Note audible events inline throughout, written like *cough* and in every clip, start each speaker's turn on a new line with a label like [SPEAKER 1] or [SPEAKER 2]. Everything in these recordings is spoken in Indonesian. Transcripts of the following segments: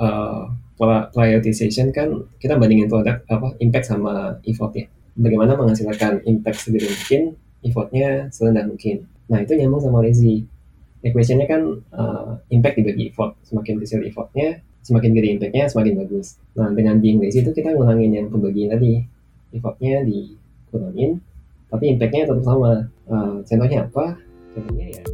[SPEAKER 1] uh, prioritization kan kita bandingin produk apa impact sama effort ya. Bagaimana menghasilkan impact segede mungkin, effortnya serendah mungkin. Nah itu nyambung sama lazy. Equationnya kan uh, impact dibagi effort. Semakin kecil effortnya, semakin gede impactnya, semakin bagus. Nah dengan being lazy itu kita ngulangin yang pembagian tadi. Effortnya dikurangin, tapi impactnya tetap sama. Uh, contohnya apa? Contohnya ya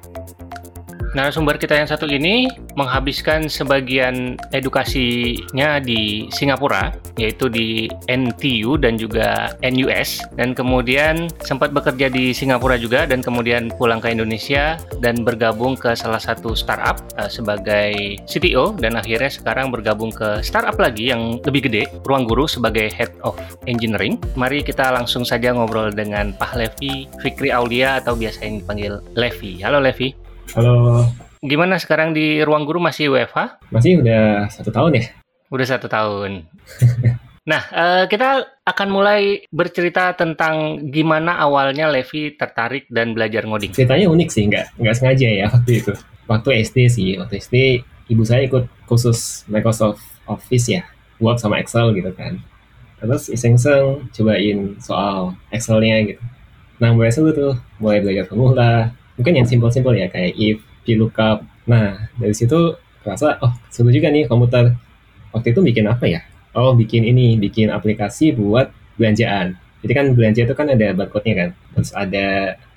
[SPEAKER 2] Narasumber kita yang satu ini menghabiskan sebagian edukasinya di Singapura, yaitu di NTU dan juga NUS, dan kemudian sempat bekerja di Singapura juga, dan kemudian pulang ke Indonesia dan bergabung ke salah satu startup uh, sebagai CTO, dan akhirnya sekarang bergabung ke startup lagi yang lebih gede, Ruang Guru sebagai Head of Engineering. Mari kita langsung saja ngobrol dengan Pak Levi Fikri Aulia atau biasa yang dipanggil Levi. Halo Levi.
[SPEAKER 1] Halo.
[SPEAKER 2] Gimana sekarang di ruang guru masih WFH?
[SPEAKER 1] Masih udah satu tahun ya?
[SPEAKER 2] Udah satu tahun. *laughs* nah, uh, kita akan mulai bercerita tentang gimana awalnya Levi tertarik dan belajar ngoding.
[SPEAKER 1] Ceritanya unik sih, nggak nggak sengaja ya waktu itu. Waktu SD sih, waktu SD ibu saya ikut khusus Microsoft Office ya, Word sama Excel gitu kan. Terus iseng-iseng cobain soal Excelnya gitu. Nah, mulai seru tuh, mulai belajar formula, mungkin yang simpel-simpel ya kayak if, VLOOKUP. Nah, dari situ rasa oh seru juga nih komputer. Waktu itu bikin apa ya? Oh, bikin ini, bikin aplikasi buat belanjaan. Jadi kan belanja itu kan ada barcode-nya kan. Terus ada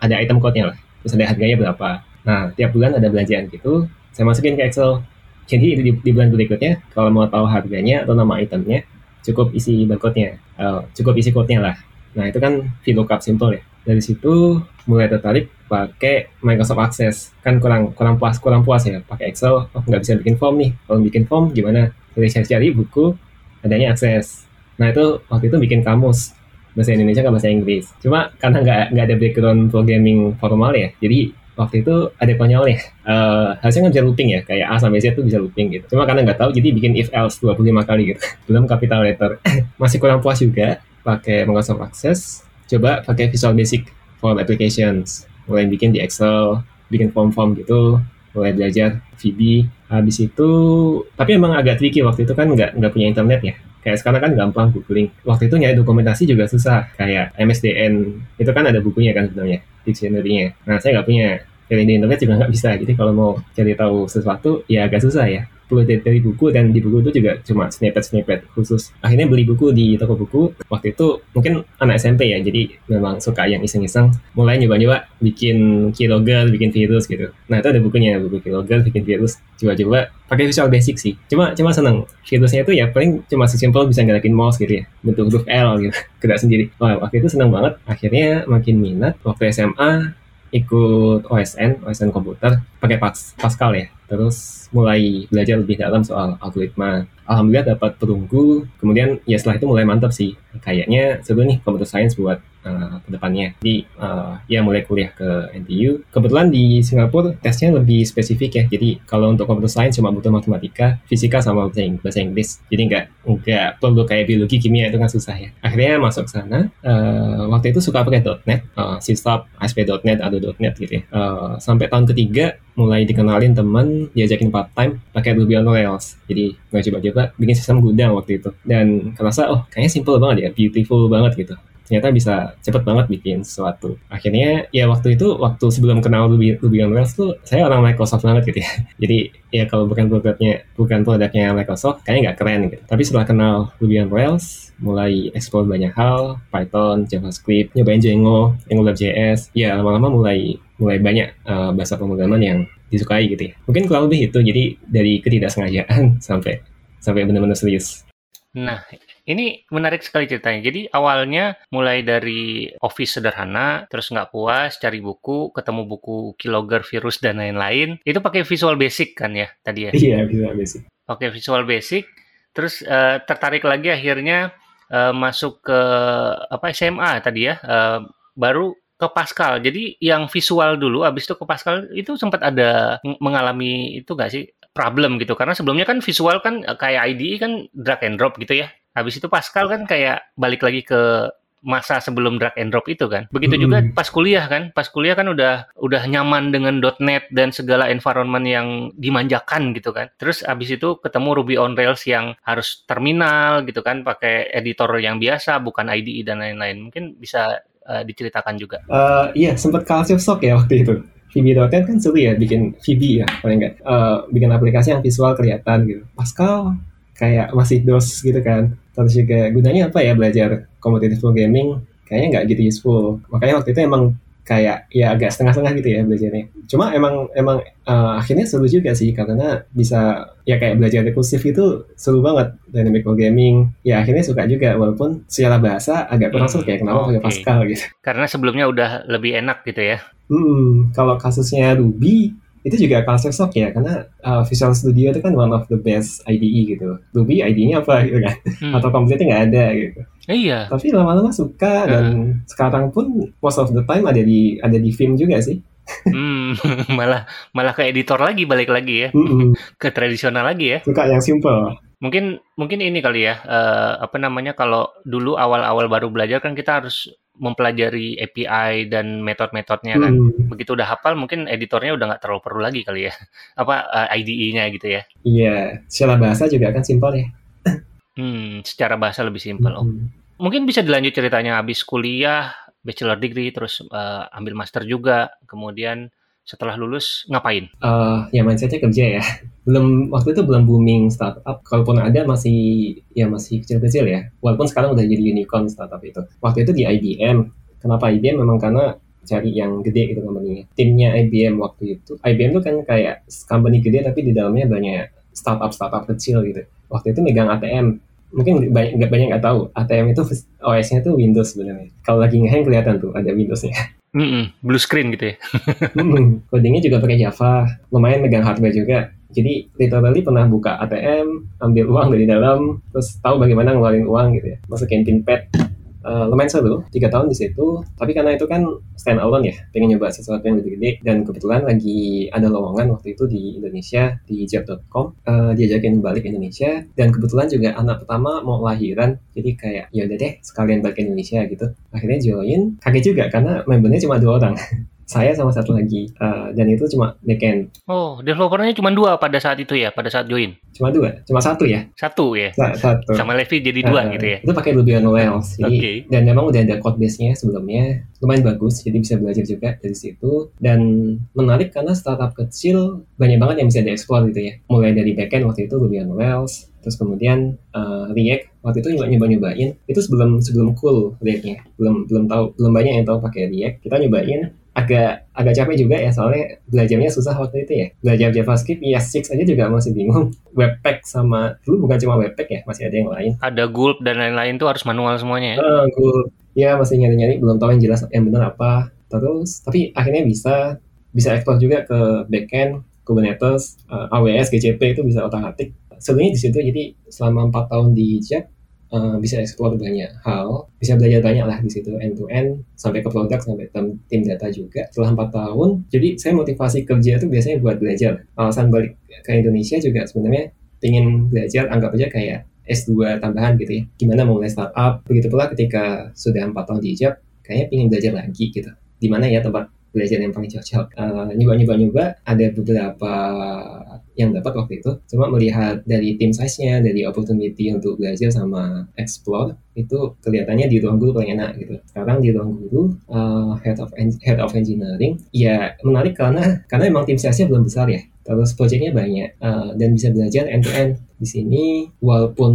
[SPEAKER 1] ada item code-nya lah. Terus ada harganya berapa. Nah, tiap bulan ada belanjaan gitu. Saya masukin ke Excel. Jadi di, di bulan berikutnya, kalau mau tahu harganya atau nama itemnya, cukup isi barcode-nya. Uh, cukup isi code-nya lah. Nah, itu kan VLOOKUP simple ya. Dari situ mulai tertarik pakai Microsoft Access. Kan kurang kurang puas kurang puas ya. Pakai Excel oh nggak bisa bikin form nih. Kalau bikin form gimana? Jadi saya cari buku adanya Access. Nah itu waktu itu bikin kamus. Bahasa Indonesia ke bahasa Inggris. Cuma karena nggak nggak ada background programming formal ya jadi waktu itu ada konyolnya uh, harusnya nggak bisa looping ya kayak A sampai Z itu bisa looping gitu. Cuma karena nggak tahu jadi bikin if else 25 kali gitu. *laughs* Belum capital letter. *laughs* Masih kurang puas juga pakai Microsoft Access coba pakai Visual Basic form applications. Mulai bikin di Excel bikin form-form gitu. Mulai belajar VB habis itu tapi emang agak tricky waktu itu kan nggak nggak punya internet ya. Kayak sekarang kan gampang googling. Waktu itu nyari dokumentasi juga susah. Kayak MSDN itu kan ada bukunya kan sebenarnya dictionary-nya. Nah saya nggak punya. Dari internet juga nggak bisa. Jadi kalau mau cari tahu sesuatu ya agak susah ya perlu dari buku dan di buku itu juga cuma snippet-snippet khusus. Akhirnya beli buku di toko buku. Waktu itu mungkin anak SMP ya, jadi memang suka yang iseng-iseng. Mulai nyoba-nyoba bikin keylogger, bikin virus gitu. Nah itu ada bukunya, buku keylogger, bikin virus. Coba-coba pakai Visual Basic sih. Cuma cuma seneng. Virusnya itu ya paling cuma sesimpel bisa ngelakin mouse gitu ya. Bentuk huruf L gitu. *laughs* Gerak sendiri. Wah waktu itu seneng banget. Akhirnya makin minat. Waktu SMA ikut OSN, OSN komputer, pakai Pascal ya. Terus mulai belajar lebih dalam soal algoritma. Alhamdulillah dapat perunggu. Kemudian ya setelah itu mulai mantap sih. Kayaknya seru nih komputer science buat uh, ke depannya. Jadi uh, ya mulai kuliah ke NTU. Kebetulan di Singapura tesnya lebih spesifik ya. Jadi kalau untuk komputer science cuma butuh matematika, fisika sama bahasa Inggris. Jadi nggak nggak perlu kayak biologi, kimia itu kan susah ya. Akhirnya masuk sana. Uh, waktu itu suka pakai .NET, uh, C ASP.NET, ADO.NET gitu ya. Uh, sampai tahun ketiga mulai dikenalin teman diajakin part time pakai Ruby on Rails jadi nggak coba-coba bikin sistem gudang waktu itu dan kerasa oh kayaknya simple banget ya beautiful banget gitu ternyata bisa cepet banget bikin sesuatu. Akhirnya ya waktu itu waktu sebelum kenal Ruby, Ruby on Rails tuh saya orang Microsoft banget gitu ya. *laughs* Jadi ya kalau bukan produknya bukan produknya Microsoft kayaknya nggak keren gitu. Tapi setelah kenal Ruby on Rails mulai explore banyak hal, Python, JavaScript, nyobain Django, AngularJS, ya lama-lama mulai mulai banyak uh, bahasa pemrograman yang disukai gitu ya. Mungkin kurang lebih itu, jadi dari ketidaksengajaan *laughs* sampai sampai benar-benar serius.
[SPEAKER 2] Nah, Ini menarik sekali ceritanya. Jadi awalnya mulai dari office sederhana, terus nggak puas, cari buku, ketemu buku Keylogger, virus, dan lain-lain. Itu pakai Visual Basic kan ya tadi ya?
[SPEAKER 1] Iya, Visual Basic.
[SPEAKER 2] Oke, Visual Basic. Terus uh, tertarik lagi akhirnya uh, masuk ke apa SMA tadi ya. Uh, baru ke Pascal. Jadi yang visual dulu, abis itu ke Pascal itu sempat ada mengalami itu nggak sih problem gitu? Karena sebelumnya kan visual kan kayak IDE kan drag and drop gitu ya. Habis itu Pascal kan kayak balik lagi ke masa sebelum drag and drop itu kan. Begitu juga pas kuliah kan. Pas kuliah kan udah udah nyaman dengan .NET dan segala environment yang dimanjakan gitu kan. Terus abis itu ketemu Ruby on Rails yang harus terminal gitu kan, pakai editor yang biasa bukan IDE dan lain-lain. Mungkin bisa uh, diceritakan juga.
[SPEAKER 1] Uh, iya, sempat culture shock ya waktu itu. VB.NET kan seru ya bikin VB ya paling enggak uh, bikin aplikasi yang visual kelihatan gitu. Pascal kayak masih DOS gitu kan. Terus juga gunanya apa ya belajar competitive programming kayaknya nggak gitu useful. Makanya waktu itu emang kayak ya agak setengah-setengah gitu ya belajarnya. Cuma emang emang uh, akhirnya seru juga sih karena bisa ya kayak belajar rekursif itu seru banget dynamic programming. Ya akhirnya suka juga walaupun secara bahasa agak kurang hmm, suka ya kenapa pakai okay. Pascal gitu.
[SPEAKER 2] Karena sebelumnya udah lebih enak gitu ya.
[SPEAKER 1] Hmm, kalau kasusnya Ruby itu juga culture shock ya karena uh, Visual Studio itu kan one of the best IDE gitu. Ruby IDE-nya apa gitu kan? Hmm. Atau komputernya nggak ada gitu.
[SPEAKER 2] Iya.
[SPEAKER 1] Tapi lama-lama suka uh. dan sekarang pun most of the time ada di ada di film juga sih.
[SPEAKER 2] hmm, *laughs* malah malah ke editor lagi balik lagi ya. Mm -mm. *laughs* ke tradisional lagi ya.
[SPEAKER 1] Suka yang simple.
[SPEAKER 2] Mungkin mungkin ini kali ya uh, apa namanya kalau dulu awal-awal baru belajar kan kita harus mempelajari API dan metode-metodenya kan. Hmm. Begitu udah hafal mungkin editornya udah nggak terlalu perlu lagi kali ya. *laughs* Apa uh, eh, IDE-nya gitu ya.
[SPEAKER 1] Iya, secara bahasa juga kan simpel ya.
[SPEAKER 2] hmm, secara bahasa lebih simpel. Oh. Hmm. Mungkin bisa dilanjut ceritanya habis kuliah, bachelor degree terus uh, ambil master juga, kemudian setelah lulus ngapain?
[SPEAKER 1] Uh, ya mindsetnya kerja ya. *laughs* Belum waktu itu belum booming startup. Kalaupun ada masih ya masih kecil-kecil ya. Walaupun sekarang udah jadi unicorn startup itu. Waktu itu di IBM. Kenapa IBM? Memang karena cari yang gede gitu company Timnya IBM waktu itu. IBM itu kan kayak company gede tapi di dalamnya banyak startup-startup kecil gitu. Waktu itu megang ATM. Mungkin banyak nggak banyak nggak tahu ATM itu OS-nya tuh Windows sebenarnya. Kalau lagi ngehang kelihatan tuh ada Windows-nya. *laughs*
[SPEAKER 2] Mm -mm, blue screen gitu ya. *laughs*
[SPEAKER 1] mm, codingnya juga pakai Java, lumayan megang hardware juga. Jadi literally pernah buka ATM, ambil uang dari dalam, terus tahu bagaimana ngeluarin uang gitu ya. Masukin pin pad, uh, lumayan seru. Tiga tahun di situ. Tapi karena itu kan stand alone ya. Pengen nyoba sesuatu yang lebih gede. Dan kebetulan lagi ada lowongan waktu itu di Indonesia di job.com uh, diajakin balik Indonesia. Dan kebetulan juga anak pertama mau lahiran. Jadi kayak ya udah deh sekalian balik Indonesia gitu. Akhirnya join. Kaget juga karena membernya cuma dua orang *laughs* saya sama satu lagi uh, dan itu cuma backend.
[SPEAKER 2] Oh, developernya cuma dua pada saat itu ya, pada saat join?
[SPEAKER 1] Cuma dua, cuma satu ya?
[SPEAKER 2] Satu ya?
[SPEAKER 1] satu.
[SPEAKER 2] Sama Levi jadi dua uh, gitu ya?
[SPEAKER 1] Itu pakai Ruby on Rails. Jadi, okay. Dan memang udah ada code base-nya sebelumnya, lumayan bagus, jadi bisa belajar juga dari situ. Dan menarik karena startup kecil banyak banget yang bisa dieksplor gitu ya. Mulai dari backend waktu itu Ruby on Rails, terus kemudian uh, React waktu itu nyoba nyoba nyobain itu sebelum sebelum cool Reactnya belum belum tahu belum banyak yang tahu pakai React kita nyobain agak agak capek juga ya soalnya belajarnya susah waktu itu ya. Belajar JavaScript ya six aja juga masih bingung. *laughs* Webpack sama dulu bukan cuma Webpack ya masih ada yang lain.
[SPEAKER 2] Ada Gulp dan lain-lain tuh harus manual semuanya ya?
[SPEAKER 1] Uh, Gulp. Ya masih nyari-nyari belum tahu yang jelas yang benar apa. Terus tapi akhirnya bisa bisa ekspor juga ke backend Kubernetes uh, eh, AWS GCP itu bisa otak-atik. Sebenarnya di situ jadi selama empat tahun di JET uh, bisa explore banyak hal, bisa belajar banyak lah di situ end to end sampai ke produk sampai tim data juga. Setelah empat tahun, jadi saya motivasi kerja itu biasanya buat belajar. Alasan balik ke Indonesia juga sebenarnya ingin belajar, anggap aja kayak S2 tambahan gitu ya. Gimana mulai startup, begitu pula ketika sudah empat tahun di hijab, kayaknya ingin belajar lagi gitu. Di mana ya tempat belajar yang paling cocok. Uh, nyoba-nyoba-nyoba, ada beberapa yang dapat waktu itu. Cuma melihat dari tim size-nya dari opportunity untuk belajar sama explore itu kelihatannya di ruang guru paling enak gitu. Sekarang di ruang guru uh, head of head of engineering ya menarik karena karena emang tim size-nya belum besar ya. Terus projectnya banyak uh, dan bisa belajar end to end di sini walaupun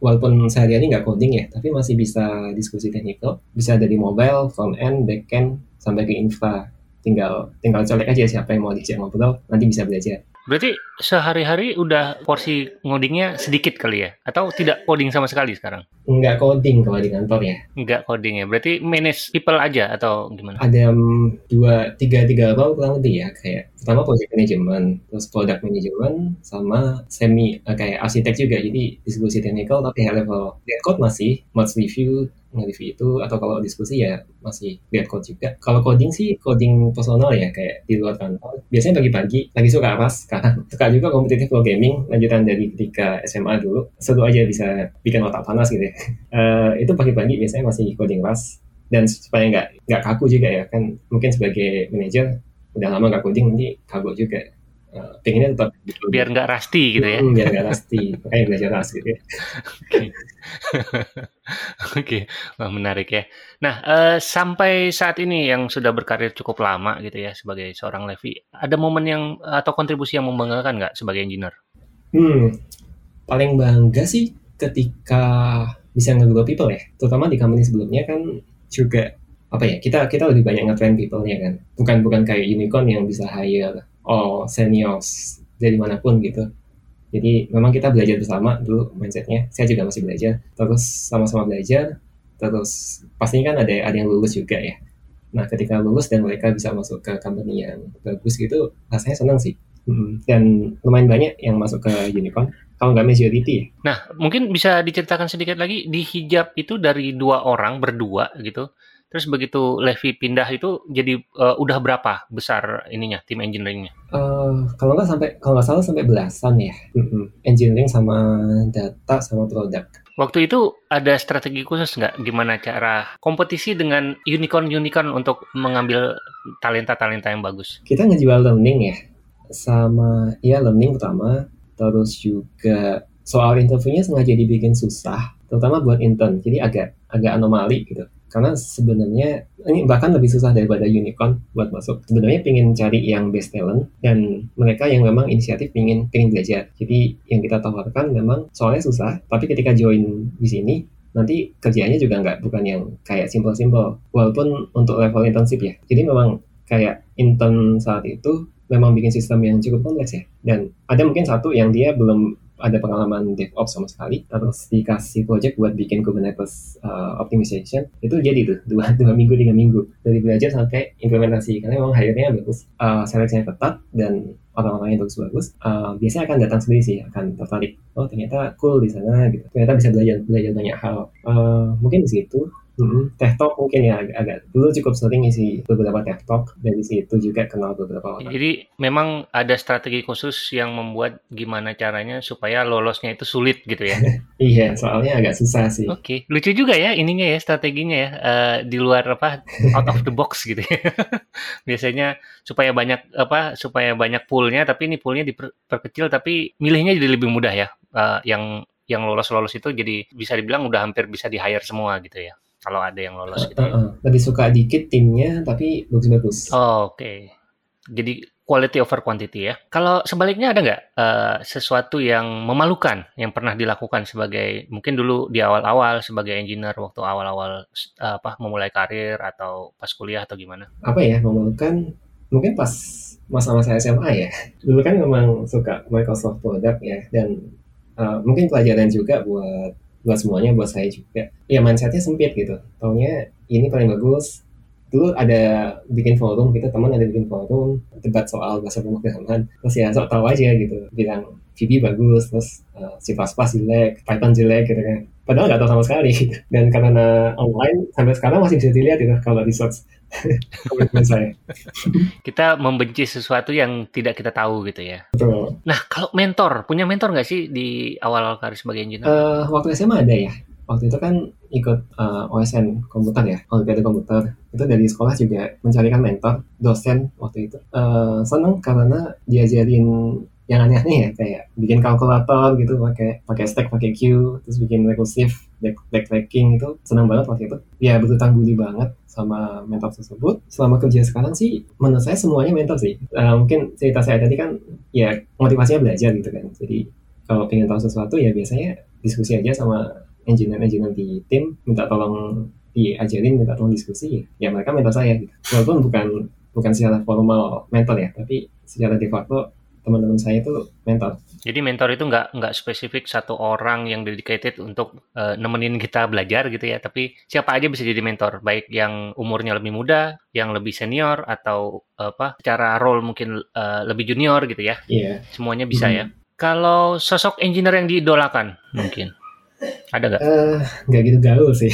[SPEAKER 1] walaupun sehari-hari nggak coding ya tapi masih bisa diskusi teknikal. Bisa dari mobile front end back end sampai ke infra. Tinggal tinggal colek aja siapa yang mau diajak ngobrol nanti bisa belajar
[SPEAKER 2] Berarti sehari-hari udah porsi ngodingnya sedikit kali ya? Atau tidak coding sama sekali sekarang?
[SPEAKER 1] Nggak coding kalau di kantor ya.
[SPEAKER 2] Nggak coding ya? Berarti manage people aja atau gimana?
[SPEAKER 1] Ada um, dua, tiga, tiga role kurang lebih ya. Kayak pertama project management, terus product management, sama semi uh, kayak arsitek juga. Jadi diskusi technical tapi high level. Dead code masih, merge review, nge-review itu atau kalau diskusi ya masih lihat code juga. Kalau coding sih coding personal ya kayak di luar kantor. Biasanya pagi-pagi lagi suka apa sekarang *laughs* suka juga kompetitif gaming lanjutan dari ketika SMA dulu. Seru aja bisa bikin otak panas gitu ya. Uh, *laughs* itu pagi-pagi biasanya masih coding pas dan supaya nggak nggak kaku juga ya kan mungkin sebagai manajer udah lama nggak coding nanti kaku juga uh, pengennya tetap
[SPEAKER 2] biar nggak rusty gitu ya
[SPEAKER 1] hmm, biar nggak rusty kayak *laughs* belajar rust gitu ya.
[SPEAKER 2] Oke, *laughs* okay. menarik ya. Nah, uh, sampai saat ini yang sudah berkarir cukup lama gitu ya sebagai seorang Levi, ada momen yang atau kontribusi yang membanggakan nggak sebagai engineer?
[SPEAKER 1] Hmm, paling bangga sih ketika bisa nge-grow people ya, terutama di company sebelumnya kan juga apa ya kita kita lebih banyak nge-train people-nya kan, bukan bukan kayak unicorn yang bisa hire all seniors dari mana pun gitu jadi memang kita belajar bersama dulu mindsetnya. Saya juga masih belajar. Terus sama-sama belajar. Terus pastinya kan ada ada yang lulus juga ya. Nah ketika lulus dan mereka bisa masuk ke company yang bagus gitu, rasanya senang sih. Dan lumayan banyak yang masuk ke unicorn. Kalau nggak majority ya.
[SPEAKER 2] Nah mungkin bisa diceritakan sedikit lagi di hijab itu dari dua orang berdua gitu Terus begitu Levi pindah itu jadi uh, udah berapa besar ininya tim engineeringnya?
[SPEAKER 1] Uh, kalau nggak sampai kalau nggak salah sampai belasan ya. Mm-hmm. Engineering sama data sama produk.
[SPEAKER 2] Waktu itu ada strategi khusus nggak gimana cara kompetisi dengan unicorn-unicorn untuk mengambil talenta-talenta yang bagus?
[SPEAKER 1] Kita ngejual learning ya, sama ya learning pertama, terus juga soal interviewnya sengaja dibikin susah, terutama buat intern, jadi agak agak anomali gitu karena sebenarnya ini bahkan lebih susah daripada unicorn buat masuk. Sebenarnya pengen cari yang best talent dan mereka yang memang inisiatif pengen pengen belajar. Jadi yang kita tawarkan memang soalnya susah, tapi ketika join di sini nanti kerjanya juga nggak bukan yang kayak simple-simple. Walaupun untuk level intensif ya. Jadi memang kayak intern saat itu memang bikin sistem yang cukup kompleks ya. Dan ada mungkin satu yang dia belum ada pengalaman DevOps sama sekali terus dikasih project buat bikin Kubernetes uh, optimization itu jadi tuh *laughs* dua dua minggu tiga minggu. Dari belajar sampai implementasi karena memang hire bagus uh, seleksinya ketat dan orang-orang yang bagus-bagus uh, biasanya akan datang sendiri sih akan tertarik. Oh ternyata cool di sana gitu. Ternyata bisa belajar belajar banyak hal. Uh, mungkin di situ Hmm, teh talk mungkin ya agak, agak dulu cukup sering isi beberapa teh talk dari situ juga kenal beberapa orang.
[SPEAKER 2] Jadi memang ada strategi khusus yang membuat gimana caranya supaya lolosnya itu sulit gitu ya? *laughs*
[SPEAKER 1] iya, soalnya agak susah sih.
[SPEAKER 2] Oke, okay. lucu juga ya ininya ya strateginya ya uh, di luar apa out of the box *laughs* gitu ya. *laughs* Biasanya supaya banyak apa supaya banyak poolnya tapi ini poolnya diperkecil tapi milihnya jadi lebih mudah ya. Uh, yang yang lolos-lolos itu jadi bisa dibilang udah hampir bisa di hire semua gitu ya kalau ada yang lolos gitu.
[SPEAKER 1] Uh, uh, lebih suka dikit timnya tapi bagus-bagus.
[SPEAKER 2] Oh, Oke. Okay. Jadi quality over quantity ya. Kalau sebaliknya ada nggak uh, sesuatu yang memalukan yang pernah dilakukan sebagai mungkin dulu di awal-awal sebagai engineer waktu awal-awal uh, apa memulai karir atau pas kuliah atau gimana?
[SPEAKER 1] Apa ya memalukan? Mungkin pas masa-masa SMA ya. *laughs* Dulu kan memang suka Microsoft product ya dan uh, mungkin pelajaran juga buat buat semuanya buat saya juga. Ya mindsetnya sempit gitu. Taunya ini paling bagus dulu ada bikin forum kita teman ada bikin forum debat soal bahasa pemrograman terus ya sok tahu aja gitu. Bilang VB bagus terus uh, C++ jelek Python jelek gitu kan. Padahal nggak tahu sama sekali. Gitu. *laughs* dan karena online sampai sekarang masih bisa dilihat gitu kalau di search komitmen saya.
[SPEAKER 2] Kita membenci sesuatu yang tidak kita tahu gitu ya.
[SPEAKER 1] Betul.
[SPEAKER 2] nah kalau mentor punya mentor nggak sih di awal karir sebagai engineer?
[SPEAKER 1] Uh, waktu SMA ada ya waktu itu kan ikut uh, eh, OSN komputer ya, Olimpiade komputer. Itu dari sekolah juga mencarikan mentor, dosen waktu itu. Uh, seneng karena diajarin yang aneh-aneh ya kayak bikin kalkulator gitu pakai pakai stack pakai Q terus bikin recursive back backtracking itu senang banget waktu itu. Ya berutang budi banget sama mentor tersebut. Selama kerja sekarang sih menurut saya semuanya mentor sih. Uh, mungkin cerita saya tadi kan ya motivasinya belajar gitu kan. Jadi kalau pengen tahu sesuatu ya biasanya diskusi aja sama engineer-engineer di tim minta tolong diajarin minta tolong diskusi ya mereka mentor saya gitu walaupun bukan bukan secara formal mentor ya tapi secara de facto teman-teman saya itu mentor.
[SPEAKER 2] Jadi mentor itu nggak nggak spesifik satu orang yang dedicated untuk uh, nemenin kita belajar gitu ya, tapi siapa aja bisa jadi mentor, baik yang umurnya lebih muda, yang lebih senior atau apa, secara role mungkin uh, lebih junior gitu ya.
[SPEAKER 1] Iya. Yeah.
[SPEAKER 2] Semuanya bisa hmm. ya. Kalau sosok engineer yang diidolakan mungkin ada nggak?
[SPEAKER 1] Uh, nggak gitu gaul sih.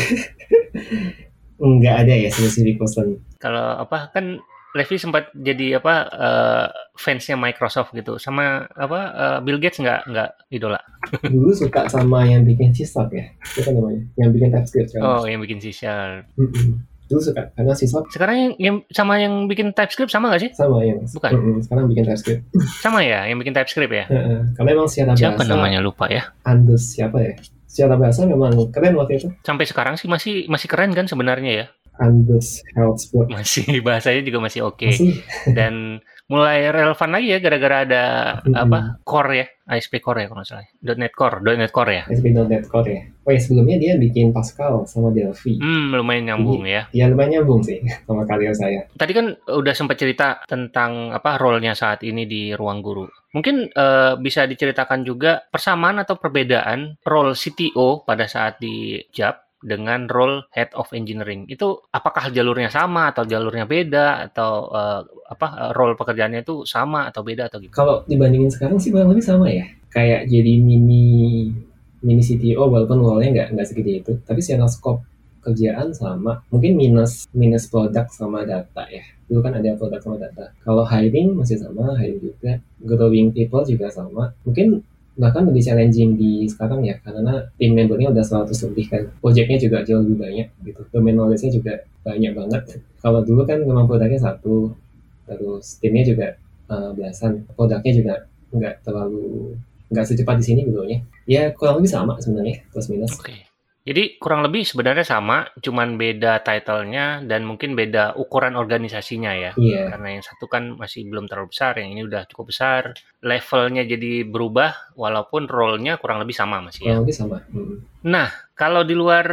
[SPEAKER 1] *laughs* nggak ada ya spesifik person.
[SPEAKER 2] Kalau apa kan Levi sempat jadi apa uh, fansnya Microsoft gitu sama apa uh, Bill Gates nggak nggak idola *laughs*
[SPEAKER 1] dulu suka sama yang bikin C ya itu kan namanya yang bikin TypeScript
[SPEAKER 2] kan? oh yang bikin C Sharp
[SPEAKER 1] dulu suka karena C
[SPEAKER 2] sekarang yang, yang sama yang bikin TypeScript sama nggak sih
[SPEAKER 1] sama yang
[SPEAKER 2] bukan
[SPEAKER 1] mm -hmm. sekarang bikin TypeScript
[SPEAKER 2] sama ya yang bikin TypeScript ya *laughs*
[SPEAKER 1] uh -uh. karena emang siapa
[SPEAKER 2] siapa namanya lupa ya
[SPEAKER 1] Andus siapa ya secara bahasa memang keren waktu itu.
[SPEAKER 2] Sampai sekarang sih masih masih keren kan sebenarnya ya?
[SPEAKER 1] Andus Health
[SPEAKER 2] Masih *laughs* bahasanya juga masih oke. Okay. Dan mulai relevan lagi ya gara-gara ada hmm. apa core ya? ASP Core ya kalau nggak salah .NET Core .NET Core ya?
[SPEAKER 1] ASP.NET Core ya. Oh ya sebelumnya dia bikin Pascal sama Delphi.
[SPEAKER 2] Hmm lumayan nyambung ya.
[SPEAKER 1] Ya lumayan nyambung sih *laughs* sama karya saya.
[SPEAKER 2] Tadi kan udah sempat cerita tentang apa role-nya saat ini di ruang guru mungkin uh, bisa diceritakan juga persamaan atau perbedaan role CTO pada saat di JAP dengan role head of engineering itu apakah jalurnya sama atau jalurnya beda atau uh, apa role pekerjaannya itu sama atau beda atau gitu?
[SPEAKER 1] Kalau dibandingin sekarang sih kurang lebih sama ya. Kayak jadi mini mini CTO walaupun role-nya nggak nggak segede itu, tapi secara scope kerjaan sama. Mungkin minus minus produk sama data ya. Dulu kan ada produk sama data. Kalau hiring masih sama, hiring juga. Growing people juga sama. Mungkin bahkan lebih challenging di sekarang ya karena tim membernya udah 100 lebih kan projectnya juga jauh lebih banyak gitu domain knowledge-nya juga banyak banget kalau dulu kan memang produknya satu terus timnya juga uh, belasan produknya juga nggak terlalu nggak secepat di sini ya ya kurang lebih sama sebenarnya plus minus
[SPEAKER 2] okay. Jadi kurang lebih sebenarnya sama, cuman beda titlenya dan mungkin beda ukuran organisasinya ya.
[SPEAKER 1] Yeah.
[SPEAKER 2] Karena yang satu kan masih belum terlalu besar, yang ini udah cukup besar. Levelnya jadi berubah, walaupun role-nya kurang lebih sama masih
[SPEAKER 1] ya. Kurang lebih sama. Hmm.
[SPEAKER 2] Nah, kalau di luar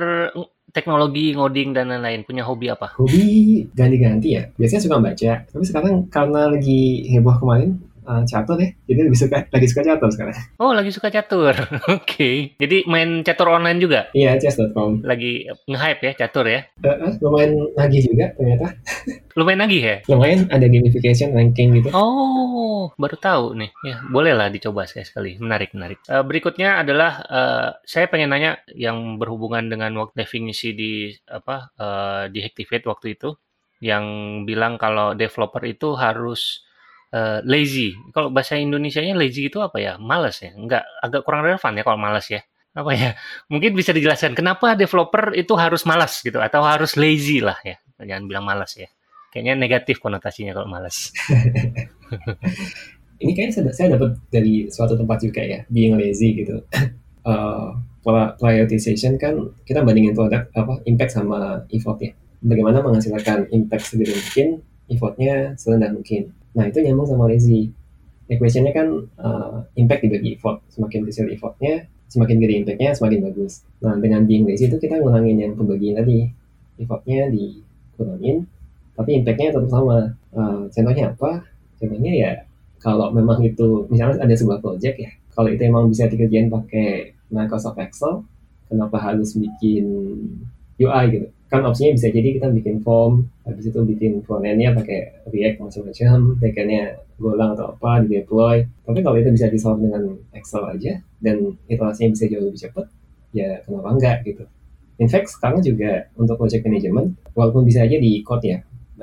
[SPEAKER 2] teknologi, ngoding dan lain-lain, punya hobi apa?
[SPEAKER 1] Hobi ganti-ganti ya. Biasanya suka baca, tapi sekarang karena lagi heboh kemarin, uh, catur ya. Jadi lebih suka lagi suka catur sekarang. *laughs*
[SPEAKER 2] Oh, lagi suka catur. *laughs* Oke. okay. Jadi main catur online juga?
[SPEAKER 1] Iya, chess.com.
[SPEAKER 2] Lagi nge-hype ya catur ya?
[SPEAKER 1] Uh, uh, lumayan lagi juga ternyata. *laughs*
[SPEAKER 2] lumayan lagi ya?
[SPEAKER 1] Lumayan ada gamification ranking gitu.
[SPEAKER 2] Oh, baru tahu nih. Ya, bolehlah dicoba saya sekali. Menarik, menarik. Uh, berikutnya adalah uh, saya pengen nanya yang berhubungan dengan waktu definisi di apa uh, di Activate waktu itu yang bilang kalau developer itu harus uh, lazy. Kalau bahasa Indonesia-nya lazy itu apa ya? Males ya? Enggak, agak kurang relevan ya kalau males ya. Apa ya? *laughs* Mungkin bisa dijelaskan kenapa developer itu harus malas gitu atau harus lazy lah ya. Jangan bilang malas ya. Kayaknya negatif konotasinya kalau malas. *laughs*
[SPEAKER 1] Ini kayaknya saya, saya dapat dari suatu tempat juga ya, being lazy gitu. *laughs* Uh, prioritization kan kita bandingin produk apa impact sama effort ya. Bagaimana menghasilkan impact segede mungkin, effortnya serendah mungkin Nah itu nyambung sama lazy. Equationnya kan uh, impact dibagi effort. Semakin kecil effortnya, semakin gede impactnya, semakin bagus. Nah dengan being lazy itu kita ngurangin yang pembagian tadi. Effortnya dikurangin, tapi impactnya tetap sama. Uh, contohnya apa? Contohnya ya kalau memang itu misalnya ada sebuah project ya, kalau itu emang bisa dikerjain pakai Microsoft Excel, kenapa harus bikin UI gitu? Kan opsinya bisa jadi kita bikin form habis itu bikin frontendnya pakai React macam-macam backendnya Golang atau apa di deploy tapi kalau itu bisa disolve dengan Excel aja dan iterasinya bisa jauh lebih cepat ya kenapa enggak gitu. In fact sekarang juga untuk project management walaupun bisa aja di code ya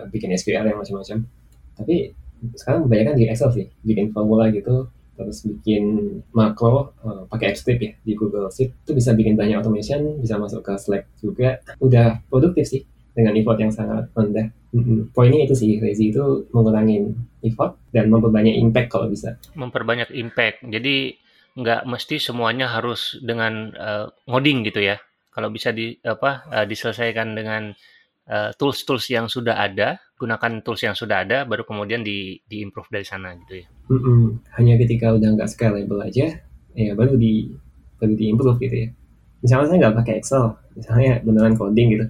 [SPEAKER 1] bikin SQL yang macam-macam tapi sekarang kebanyakan di Excel sih bikin formula gitu terus bikin makro uh, pakai AppScript ya di Google Sheet. Itu bisa bikin banyak automation bisa masuk ke Slack juga. Udah produktif sih dengan effort yang sangat rendah. Mm-hmm. poinnya itu sih lazy itu mengurangi effort dan memperbanyak impact kalau bisa.
[SPEAKER 2] Memperbanyak impact. Jadi nggak mesti semuanya harus dengan uh, ngoding gitu ya. Kalau bisa di apa uh, diselesaikan dengan tools-tools uh, yang sudah ada gunakan tools yang sudah ada baru kemudian di di improve dari sana gitu ya.
[SPEAKER 1] Mm-mm. Hanya ketika udah nggak scalable aja ya baru di baru di improve gitu ya. Misalnya saya nggak pakai Excel, misalnya beneran coding gitu.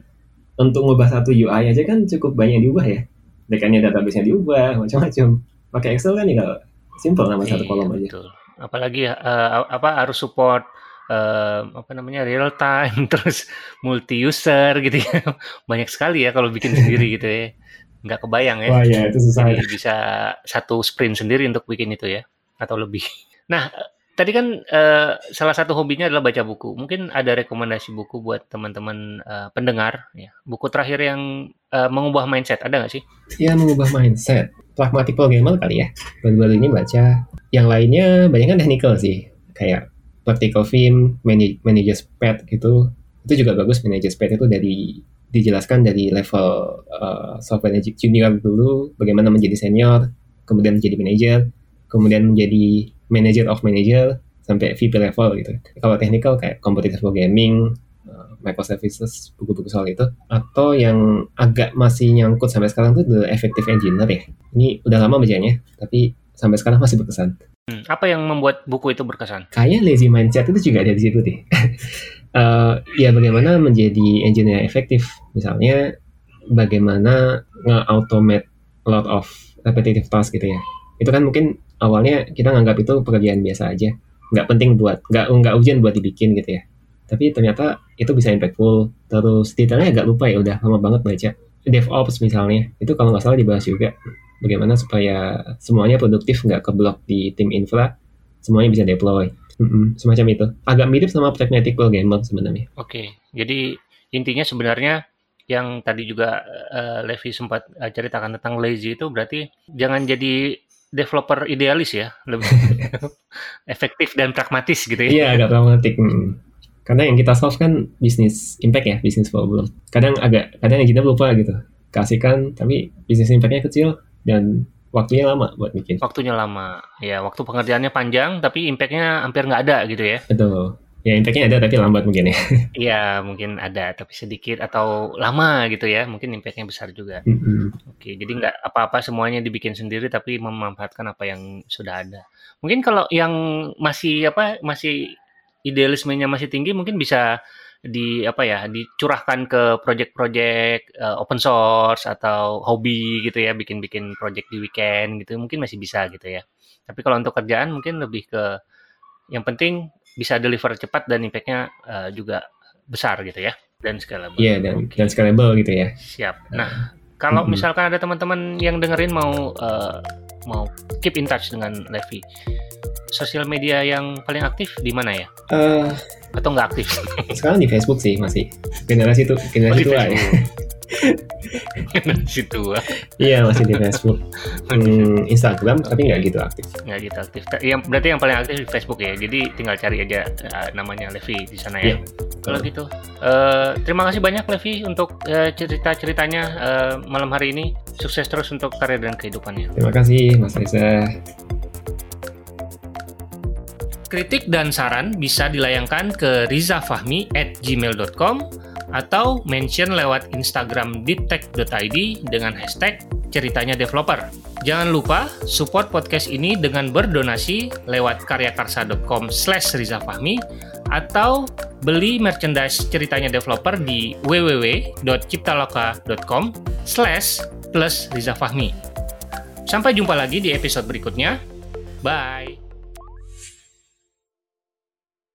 [SPEAKER 1] Untuk ngubah satu UI aja kan cukup banyak diubah ya. Backendnya database-nya diubah, *laughs* macam-macam. Pakai Excel kan tinggal Simple nama satu
[SPEAKER 2] Iya,
[SPEAKER 1] kolom aja.
[SPEAKER 2] betul. Apalagi uh, apa harus support uh, apa namanya real time *laughs* terus multi user gitu ya. *laughs* Banyak sekali ya kalau bikin sendiri gitu ya. Nggak kebayang ya.
[SPEAKER 1] Wah ya itu susah.
[SPEAKER 2] Jadi bisa satu sprint sendiri untuk bikin itu ya atau lebih. *laughs* Nah, tadi kan uh, salah satu hobinya adalah baca buku. Mungkin ada rekomendasi buku buat teman-teman uh, pendengar ya. Buku terakhir yang uh, mengubah mindset ada nggak sih?
[SPEAKER 1] Ya mengubah mindset. Pragmatic Programmer kali ya. Baru-baru ini baca. Yang lainnya banyak kan technical sih. Kayak Practical Film, Manage, Manager's Pad itu. Itu juga bagus. Manager's Pad itu dari dijelaskan dari level uh, software junior dulu, bagaimana menjadi senior, kemudian menjadi manager, kemudian menjadi manager of manager, sampai VP level gitu. Kalau technical kayak competitive programming, uh, microservices, buku-buku soal itu. Atau yang agak masih nyangkut sampai sekarang tuh The Effective Engineer ya. Ini udah lama bacanya, tapi sampai sekarang masih berkesan.
[SPEAKER 2] Hmm, apa yang membuat buku itu berkesan?
[SPEAKER 1] Kayak lazy mindset itu juga ada di situ deh. uh, *laughs* ya bagaimana menjadi engineer efektif. Misalnya bagaimana nge-automate a lot of repetitive task gitu ya. Itu kan mungkin awalnya kita nganggap itu pekerjaan biasa aja. Nggak penting buat, nggak, nggak ujian buat dibikin gitu ya. Tapi ternyata itu bisa impactful. Terus detailnya agak lupa ya, udah lama banget baca. DevOps misalnya, itu kalau nggak salah dibahas juga bagaimana supaya semuanya produktif nggak keblok di tim infra semuanya bisa deploy. Mm-hmm, semacam itu. Agak mirip sama pragmatic programmer sebenarnya.
[SPEAKER 2] Oke okay. jadi intinya sebenarnya yang tadi juga uh, Levi sempat uh, ceritakan tentang lazy itu berarti jangan jadi developer idealis ya lebih *laughs* efektif dan pragmatis gitu ya.
[SPEAKER 1] Iya agak pragmatik mm. karena yang kita solve kan bisnis impact ya bisnis problem kadang agak kadang yang kita lupa gitu. Kasihkan tapi bisnis impactnya kecil dan waktunya lama buat bikin.
[SPEAKER 2] Waktunya lama, ya waktu pengerjaannya panjang tapi impactnya hampir nggak ada gitu ya.
[SPEAKER 1] Betul. Ya impactnya ada tapi lambat mungkin ya. *laughs*
[SPEAKER 2] Iya mungkin ada tapi sedikit atau lama gitu ya. Mungkin impactnya besar juga.
[SPEAKER 1] Mm -hmm.
[SPEAKER 2] Oke jadi nggak apa-apa semuanya dibikin sendiri tapi memanfaatkan apa yang sudah ada. Mungkin kalau yang masih apa masih idealismenya masih tinggi mungkin bisa di apa ya dicurahkan ke project-project uh, open source atau hobi gitu ya bikin-bikin project di weekend gitu mungkin masih bisa gitu ya. Tapi kalau untuk kerjaan mungkin lebih ke yang penting bisa deliver cepat dan impactnya uh, juga besar gitu ya dan scalable.
[SPEAKER 1] Iya yeah, dan okay. dan scalable gitu ya.
[SPEAKER 2] Siap. Nah kalau misalkan ada teman-teman yang dengerin mau uh, mau keep in touch dengan Levi sosial media yang paling aktif di mana ya
[SPEAKER 1] uh,
[SPEAKER 2] atau nggak aktif? *laughs*
[SPEAKER 1] Sekarang di Facebook sih masih generasi itu generasi oh, tua ya. *laughs*
[SPEAKER 2] generasi tua.
[SPEAKER 1] iya masih di Facebook. *laughs* Hmm, Instagram tapi nggak gitu aktif.
[SPEAKER 2] Nggak gitu aktif. Yang berarti yang paling aktif di Facebook ya. Jadi tinggal cari aja uh, namanya Levi di sana ya. Yeah. Kalau gitu, uh, terima kasih banyak Levi untuk uh, cerita-ceritanya uh, malam hari ini. Sukses terus untuk karir dan kehidupannya.
[SPEAKER 1] Terima kasih Mas Reza.
[SPEAKER 2] Kritik dan saran bisa dilayangkan ke rizafahmi at gmail.com atau mention lewat Instagram ditek.id dengan hashtag ceritanya developer. Jangan lupa support podcast ini dengan berdonasi lewat karyakarsa.com slash rizafahmi atau beli merchandise ceritanya developer di www.ciptaloka.com slash plus rizafahmi. Sampai jumpa lagi di episode berikutnya. Bye!